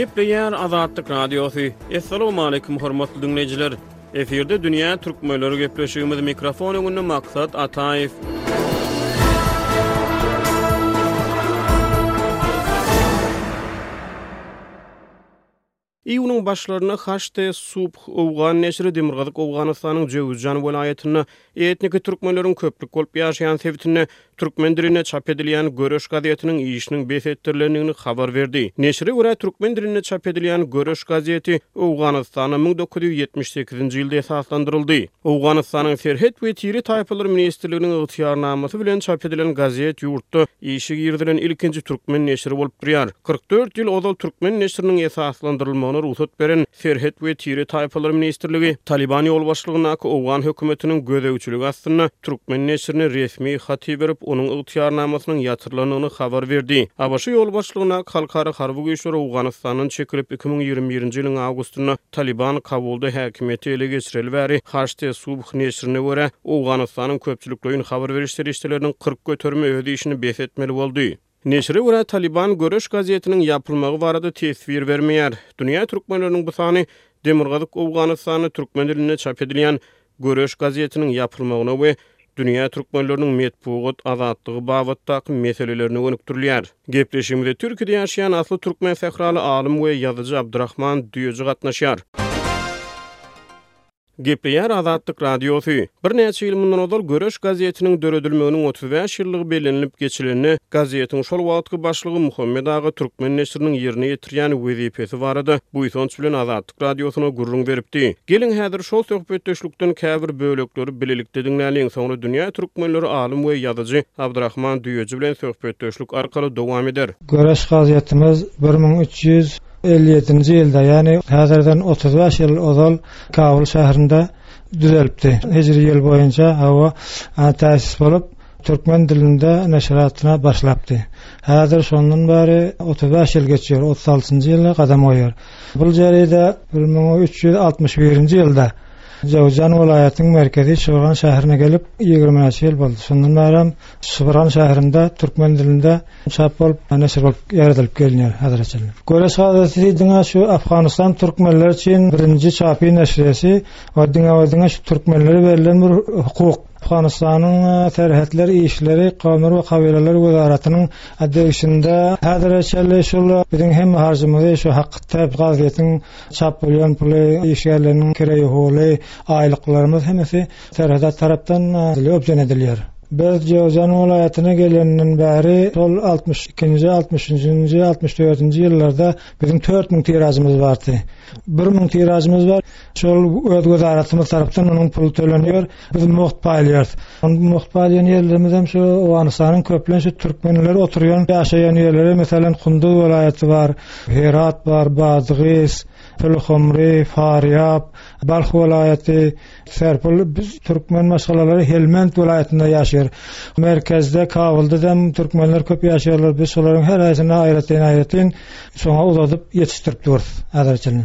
Gepleýär Azatlyk Radiosy. Assalamualaikum hormatly dinleýjiler. Efirde dünýä türkmenleri gepleşigimiz mikrofon öňünde maksat Ataýew. Iýunyň başlarynda HT Subh owgan neşiri Demirgazyk Owganystanyň Jöwüzjan welaýatynda, etniki türkmenleriň köplük bolup ýaşaýan sebitinde türkmen dilinde çap edilýän Göreş gazetiniň işiniň bes etdirilendigini habar berdi. Neşire görä, türkmen dilinde çap edilýän Göreş gazeti Owganystanda müň dokuz ýüz ýetmiş sekizinji ýylda esaslandyryldy. Owganystanyň Serhet we tire taýpalar ministrliginiň ygtyýarnamasy bilen çap edilen gazet ýurtda işe girizilen ilkinji türkmen neşiri bolup durýar. Kyrk dört ýyl ozal türkmen neşiriniň esaslandyrylmagyna rugsat beren Serhet we tire taýpalar ministrligi Talyban ýolbaşçylygyndaky owgan hökümetiniň gözegçiligi astynda türkmen neşirine resmi hat iberip, onuň ygtyýarnamasynyň ýatyrylandygyny habar berdi. ABŞ ýolbaşçylygyndaky halkara harby güýçler Owganystandan çekilip, iki müň ýigrimi birinji ýylyň awgustynda Talyban Kabulda häkimiýeti ele geçireli bäri, Hashte Subh neşirine görä, Owganystanyň köpçülikleýin habar beriş serişdeleriniň kyrk göterimi öz işini bes etmeli boldy. Neşire görä, Talyban Göreş gazetiniň ýapylmagy barada teswir bermeýär. Dünýä türkmenleriniň bu sany Demirgazyk Owganystanda türkmen dilinde çap edilýän Göreş gazetiniň ýapylmagyna we dünýä türkmenleriniň metbugat azatlygy babatdaky meselelerine gönükdirilýär. Gepleşigimize Türkiýede ýaşaýan asly türkmen sähraly alym we ýazyjy Abdyrahman Düýeji gatnaşýar. Gepleýär Azatlyk Radiosy. Birnäçe ýyl mundan ozal Göreş gazetiniň döredilmeginiň otuz bäş ýyllygy bellenilip geçilende, gazetiň şol wagtky başlygy Muhammet aga türkmen neşiriniň ýerine ýetirýän wezipesi barada buýsanç bilen Azatlyk radiosyna gürrüň beripdi. Geliň, häzir şol söhbetdeşlikden käbir bölekleri bilelikde diňläliň, soňra dünýä türkmenleri alym we ýazyjy Abdyrahman Düýeji bilen söhbetdeşlik arkaly dowam eder. Göreş gazetimiz bir müň üç ýüz elli ýedinji ýylda, ýagny häzirden otuz bäş ýyl ozal Kabul şäherinde düzelipdi. Hijri ýyl boýunça, hawa, täsis bolup, Türkmen dilinde neşiratyna başlapdy. Häzir şondan bäri otuz bäş ýyl geçýär, otuz altynjy ýylyna gadam goýýar. Bul jeride bir müň üç ýüz altmyş birinji ýylda Jöwzan welaýatynyň merkezi Şybran şäherine gelip, ýigrimi näçe ýyl boldy. Şondan bärem Şybran şäherinde türkmen dilinde çap bolup, neşir bolup ýerelip gelinýär häzire çenli. Göreş gazeti diňe şu Afganystan türkmenleri üçin birinji çapy neşiresi we diňe we diňe şu türkmenlere berlen bir hukuk. Owganystanyň Serhetler işleri Konury we kabileler wezaratynyň degişinde häzire çenli şol biziň hemme harjymyzy şu Hak Tab gazetiň çap bolýan puly, işgärleriniň kireý holy, aýlyklarymyz hemmesi Serhedat tarapdan öbden edilýär. Biz Jozen welaýatyna gelenden bäri şol altmyş ikinji, altmyş üçünji, altmyş dördünji ýyllarda biziň dört müň tiražymyz bardy. Bir müň tiražymyz bar. Şol öz wezaratymyz tarapdan onuň puly tölenýär. Biz mugt paýlaýarys. Indi mugt paýlaýan ýerlerimiz hem şu Owganystanyň köplenç şu türkmenler oturýan, ýaşaýan ýerleri, meselem, Kunduz welaýaty bar, Herat bar, Badygys, Pulhomry, Farýap, Balh welaýaty, Serpul. Biz türkmen maşgalalary Helmend welaýatynda ýaşaýar. Merkezde, Kabulda hem türkmenler köp ýaşaýarlar. Biz şolaryň her haýsyna aýratyn-aýratyn çuňa uzadyp ýetişdirip durus häzire çenli.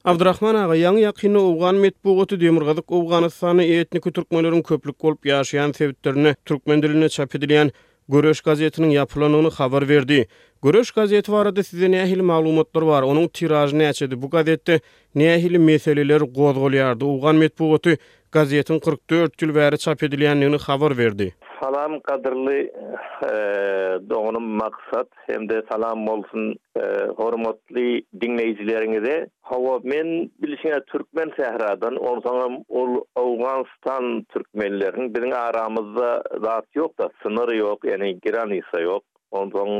Abdyrahman aga, ýaňy-ýakynda owgan metbugaty Demirgazyk Owganystanda etniki türkmenleriň köplük bolup ýaşaýan sebitlerinde türkmen dilinde çap edilýän Göreş gazetiniň ýapylandygyny habar berdi. Göreş gazeti barada sizde nähili maglumatlar bar? Onuň tiražy näçedi? Bu gazetde nähili meseleler gozgalýardy? Owgan metbugaty gazetiň kyrk dört ýyl bäri çap edilýändigini habar berdi. Salam gadyrly doganym Maksat hem-de salam bolsun hormatly diňleýjileriňize. Hawa, men bilşime türkmen sähradan, onsoňam ol Owganystan türkmenleriniň biziň aramyzda zat ýok-da, synyr ýok, ýagny granisa ýok. Onsoň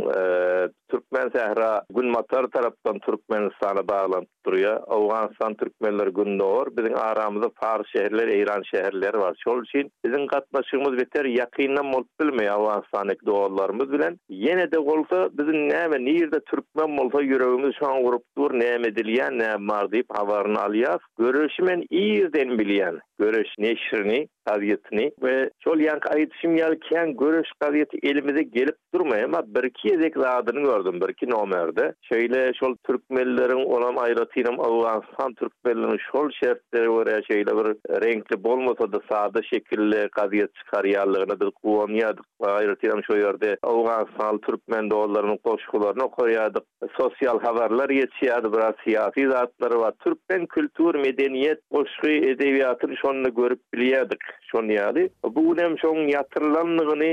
Türkmensähra günbatar tarapdan Türkmenistana baglanyp durýar. Owganystan türkmenleri gündogar, biziň aramyzda pars şäherleri, eýran şäherleri bar. Şol üçin biziň gatnaşygymyz beter ýakyndan bolup bilmeýär Owganystandaky doganlarymyz bilen. Ýene-de bolsa biziň näme nirde türkmen bolsa ýüregimiz şoňa gurup dur, näme edilýär, näme bar diýip habaryny alýas. Göreşi men irden bilýän, Göreş neşrini gazýetini we şol ýanky aýdyşym ýaly kän göreş gazýeti elimize gelip durma emma bir iki gezek zadyny gördüm bir iki nomerde şeýle şol türkmenleriň olam aýratynam Owganystan türkmenleriň şol şertlere görä şeýle bir reňkli bolmasada sada şekilli gazýet çykarýanlygyna biz guwanýardyk aýratynam şo ýerde Owganystanly türkmen dozlarymyň goşgularyny okaýardyk. Sosial habarlar geçýärdi, biraz syýasy zatlar bar. Türkmen kultur, medeniýet, goşgy, edebiýatyny şonda görüp bilýärdik. Şon ýaly. Bu gün hem şoň ýatyrylandygyny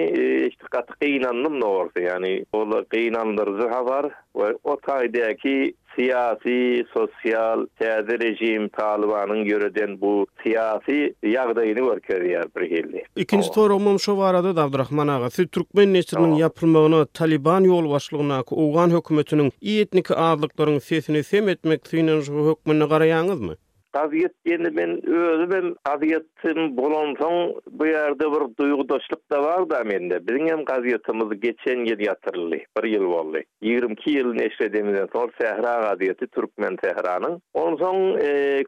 eşidip gaty gynandym dogrusy. Ýagny ol gynandyryjy habar we o taýdaky syýasy, sosial, täze režim Talybanyň ýöreden bu Syýasy ýagdaýyny görkezýär bir hili. Ikinji soragymam şo baradady Abdurahman aga. Siz türkmen neşiriniň ýapylmagyna Taliban ýolbaşçylygyndaky owgan hökümetiniň etniki azlyklaryň sesini sem etmek synanyşygy hökmünde garaýaňyzmy? Gazýet diýende men özümem gazýetim bolansoň bu ýerde bir duýgudaşlyk-da bar-da mende. Biziňem gazýetimiz geçen ýyl ýatyryldy. Bir ýyl boldy. Ýigrimi iki ýyl neşir edemizden soň Sähra gazeti Türkmen Sähranyň, onsoň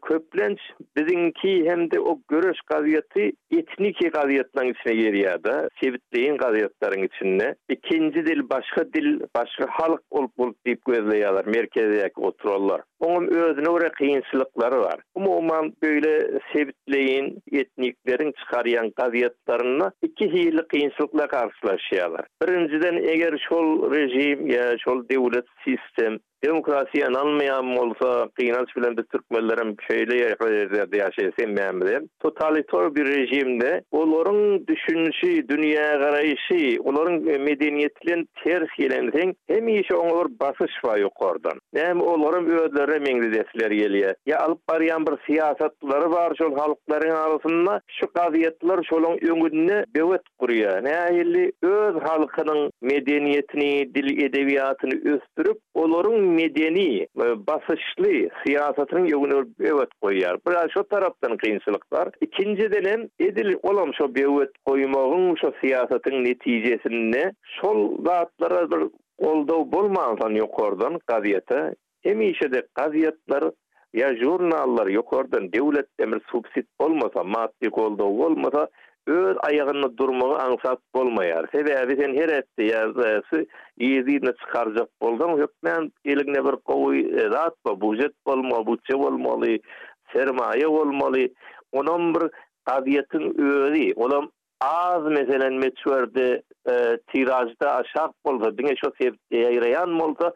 köplenç biziňki hem-de o Göreş gazeti etniki gazetlaň içine girýärda, sebitleýin gazetlaryň içinde ikinji dil başga dil, başga halk bolup bolup diýip gözleýärler, merkezdäki oturanlar. Oňam özüne görä kynçylyklary bar. Umuman, beýle sebitleýin etnikleriň çykarýan gazetlerinde iki hili kynçylyklar garşylaşýarlar. Birinjiden, eger şol režim ýa şol döwlet, sistem demokratiýa ynanmaýan bolsa, gynanç bilen biz türkmenlerem şeýle ýerde ýaşaýarys, hemmämizem, totalitar bir režimde olaryň düşünişi, dünýägaraýşy, olaryň medeniýeti bilen ters gelensoň, hemişe oňa bir basyş bar ýokardan. Näme olaram özlerine meňzedesileri gelýä. Ýa alyp barýan bir syýasatlary bar şol halklaryň arasynda şu gazýetler şolaň öňünde böwet gurýa. Nähili öz halkynyň medeniýetini, dil edebiýatyny ösdürip olaryň medeni basyşly syýasatynyň öňüne böwet goýýar. Bir ýa şo tarapdan kynçylyk bar. Ikinjiden hem edil olam şo böwet goýmagyň şo syýasatyň netijesinde şol zatlara bir Goldaw bolmansoň ýokardan gazýete, hemişede gazýetler ýa žurnallar ýokardan döwletden bir subsit bolmasa, maddy goldaw bolmasa, öz aýagynda durmagy aňsat bolmaýar. Sebäbi sen her hepde ýa ýa ýygy-ýygyna çykarjak bolsaň, hökmän eliňde bir gowy zat bar, bužet bolmaly, butje bolmaly, sermaýa bolmaly. Onam bir gazýetiň özi, olam Az meselem möçberde tiražda aşak bolsa diňe şo sebitde ýaýraýan bolsa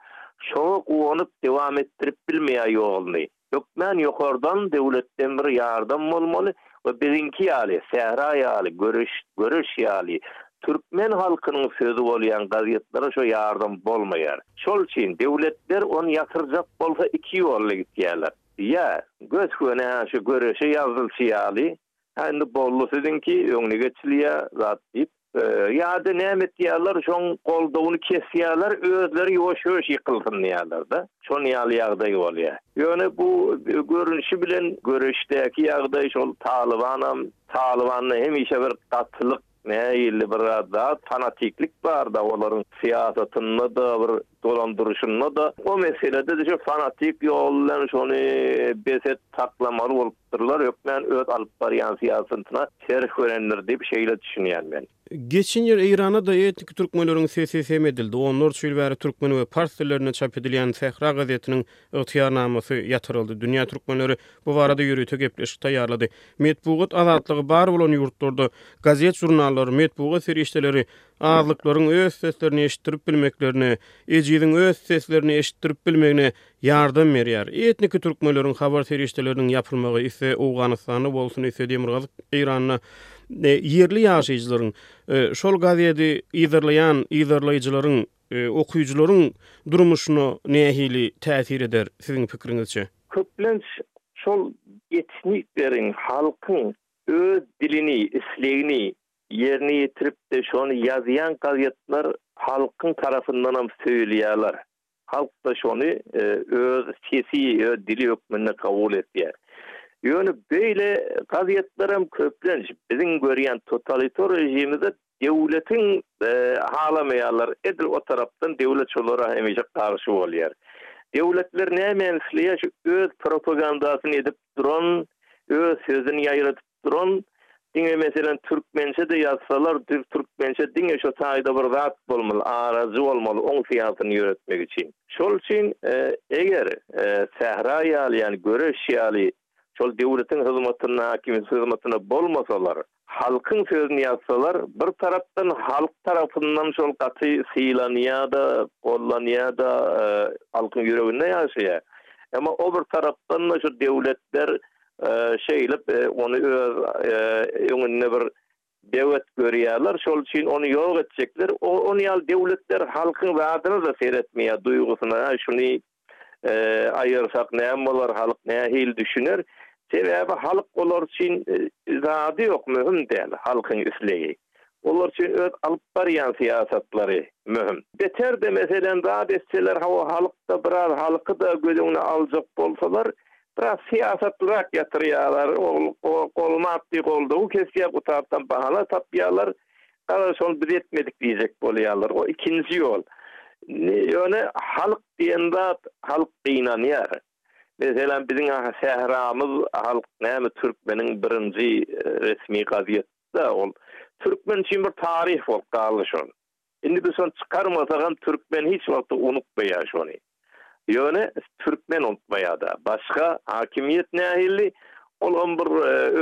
şoňa guwanyp dowam etdirip bilmeýär ýoluny. Hökmän ýokardan döwletden bir ýardam bolmaly we biziňki ýaly sähra ýaly göreş göreş ýaly türkmen halkynyň sözi bolýan gazetlere şo ýardam bolmaýar. Şol üçin döwletler ony ýatyrjak bolsa iki ýolly gitýärler. Ýa gös-göne şu göreşe ýazylşy ýaly Hä indi boldy siziňki öňüne geçilýä zat diýip. Ýada näme etýäler şoň goldawyny kesýäler özleri ýuwaş ýuwaş ýykylsyn diýýäler-de şon ýaly ýagdaý bolýa. Ýöne bu görünşi bilen göreşdäki ýagdaý şol talybanam talybanda hemişe bir gatylyk Meýilli bir zat fanatiklik barda olaryň syýasatynda-da bir dolandyryşynda-da o meselede-de şu fanatik ýol bilen şony bes et saklamaly bolupdyrlar hökmän öz alyp barýan syýasatyna şerh berendir diýip şeýle düşünýän men. Geçen ýyl Eýranda-da etniki türkmenleriň sesi sem edildi. Onlarça ýyl bäri türkmen we pars dillerinde çap edilýän Sähra gazetiniň Ygtyýarnamasy ýatyryldy. Dünýä türkmenleri bu barada ýörite gepleşik taýýarlady. Metbugat azatlygy bar bolan ýurtlarda gazet-žurnallar, metbugat serişdeleri azlyklaryň öz seslerini eşitdirip bilmeklerine, ejiziň öz seslerini eşitdirip bilmegine ýardam berýär. Etniki türkmenleriň habar serişdeleriniň ýapylmagy ise Owganystanda bolsun, ise Demirgazyk Eýranda ýerli ýaşaýjylaryň, şol gazedi yzarlaýan yzarlaýjylaryň okyjylaryň durmuşyna nähili täsir eder, siziň pikiriňizçe? Köplenç şol ýetişnikleriň, halkyň öz dilini, islegini ýerine ýetirip-de, şony ýazýan gazetler halkyň tarapyndanam söýülýärler. Halk-da şony öz sesi, öz dili hökmünde kabul edýär. Ýöne beýle gazetlerem köplenç biziň görýän totalitar režimde Döwletiň halamaýarlar, edil o tarapdan döwlet şolara hemişe garşy bolýar. Döwletler nämäni isleýär şu öz propagandasyny edip duran, öz sözüni ýaýradyp duran, diňe meselem türkmençe-de ýazsalar türkmençe diňe şo taýda bir zat bolmaly, arajy bolmaly oň syýasyny ýöretmek üçin. Şol üçin eger Sähra ýaly ýani göreş ýaly Şol döwletiň hyzmatynda, hakimiýetiň hyzmatynda bolmasalar, halkyň sözüni ýazsalar, bir tarapdan halk tarapyndan şol gaty sylanýar-da, gollanýar-da, halkyň ýüreginde ýaşaýar. Emma o bir tarapdan-da şu döwletler şeýlip ony öz öňünde bir Dewet görýärler, şol üçin ony ýok etjekler. O ony ýaly dewletler halkyň zadyna-da seretmeýär, duýgusyna, Häý, şuny aýyrsak näme bolar, halk nähili düşüner? Sebäbi halk olar üçin zady ýok, möhüm däl halkyň islegi. Olar üçin öz alyp barýan syýasatlary möhüm. Beter-de, meselem, zat etseler, hawa, halk-da, biraz halky-da göz öňüne aljak bolsalar, Biraz syýasatlyrak ýatyrýarlar, goly maddy goldawy kesýär, gutarsam bahana tapýarlar. Gara şony biz etmedik diýjek bolýarlar. O ikinji ýol. Ýöne halk diýen zat, halk gynanýar. Meselem, biziň sähramyz halk näme türkmeniň birinji resmi gazeti-dä ol. Türkmen üçin bir taryh bolup galdy şol. Indi biz şony çykarmasagam türkmen hiç wagtda unutmaýar şony. Ýöne türkmen unutmaýada. Başga hakimiýet nähilli olam bir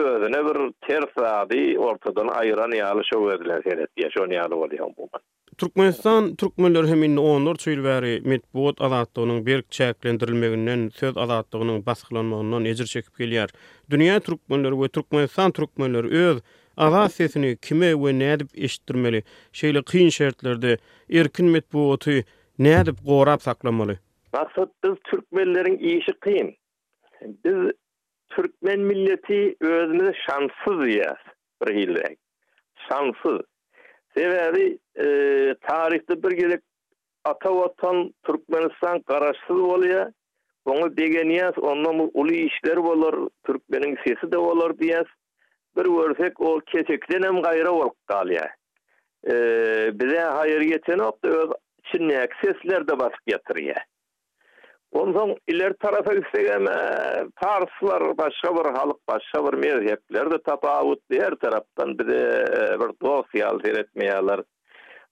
özüne bir ters zady ortadan aýyran ýaly şo göz bilen seretýä. Şon ýaly bolýa umuman. Türkmenistan türkmenleri hem indi onlarça ýyl bäri metbugat azatlygynyň berk çäklendirilmeginden, söz azatlygynyň basgylanmagyndan ejir çekip gelýär. Dünýä türkmenleri we Türkmenistan türkmenleri öz Azat sesini kime we nädip eşitdirmeli? Şeýle kyn şertlerde erkin metbugaty nädip gorap saklamaly? Maksat biz türkmenleriň işi kyn. Biz türkmen milleti özümizi şanssyz duýýas bir hilräk. Şanssyz. Sebäbi taryhda bir gezek Ata watan Türkmenistan garaşsyz bolýa oňa begenýäs onda uly işler bolar Türkmeniň sesi de bolar diýäs bir görsek ol kesekidenem gaýra bolup galýa bizä haýyr ýetenokda öz içindäki seslerde basyp ýatyrýa. Onsoň ileri tarapa gitsek hem parslar başga bir halyk başga bir mezheplerdi tapawutly her tarapdan bize bir dost ýaly seretmeýaler.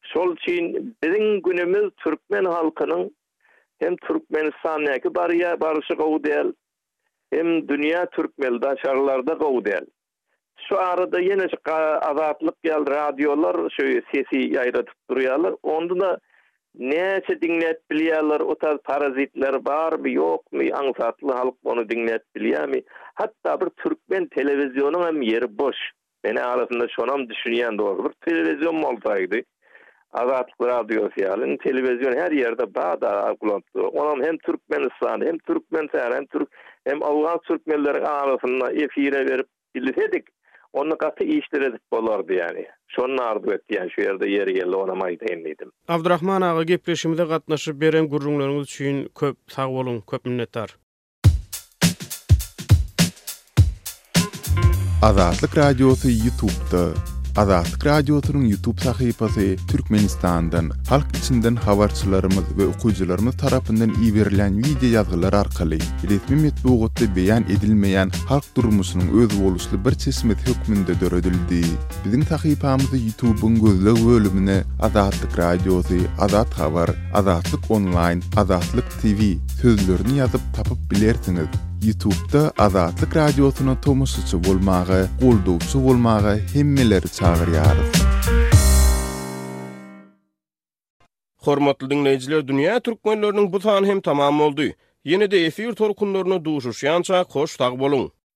Şol üçin biziň günümiz türkmen halkynyň hem Türkmenistandäki barýa baryşy gowy däl hem dünýä türkmelda şaglarda gowy däl. Şu arada ýenejik Azatlyk ýaly radiolar şu sesi ýaýradyp durýarlar. Onda-da näçe diňläp bilýärler, o tar parazitler barmy, ýokmy, aňsatly halk ony diňläp bilýärmi? Hatda bir türkmen telewizionyň hem ýeri boş. Men arasynda şonam düşünýän dogry. Bir telewizion bolsaýdy. Azatlyk Radiosy ýaly, indi telewizion her ýerde bar da alyp ulanyp dur. Onam hem Türkmenistanda, hem Türkmenistana, hem türk, hem owgan türkmenleriň arasynda efire berip bilsedik, onda gaty işler edip bolardy ýani. Şony arzuw etýän şu ýerde ýeri geldi onam aýdaýyn diýdim. Abdurahman aga gepleşimize gatnaşyp beren gürrüňleriňiz üçin köp sag boluň, köp minnetdar. Azatlyk Radiosy Ýutubda. Azatlyk Radiosynyň Ýutub sahypasy Türkmenistandan, halk içinden habarçylarymyz we okyjylarymyz tarapyndan iberilen wideo ýazgylar arkaly resmi metbugatda beýan edilmeýän halk durmuşynyň özboluşly bir çeşmesi hökmünde döredildi. Biziň sahypamyzy Ýutubyň gözleg bölümine Azatlyk Radiosy, Azat Habar, Azatlyk Onlaýn, Azatlyk TV sözlerini ýazyp tapyp bilersiňiz. Ýutubda Azatlyk Radiosyna tomaşaçy bolmaga, goldawçy bolmaga hemmeleri çagyrýarys. Hormatly diňleýjiler dünýä türkmenleriniň bu sany hem tamam boldy. Ýene-de efir tolkunlaryna duşuşýançak hoş sag boluň.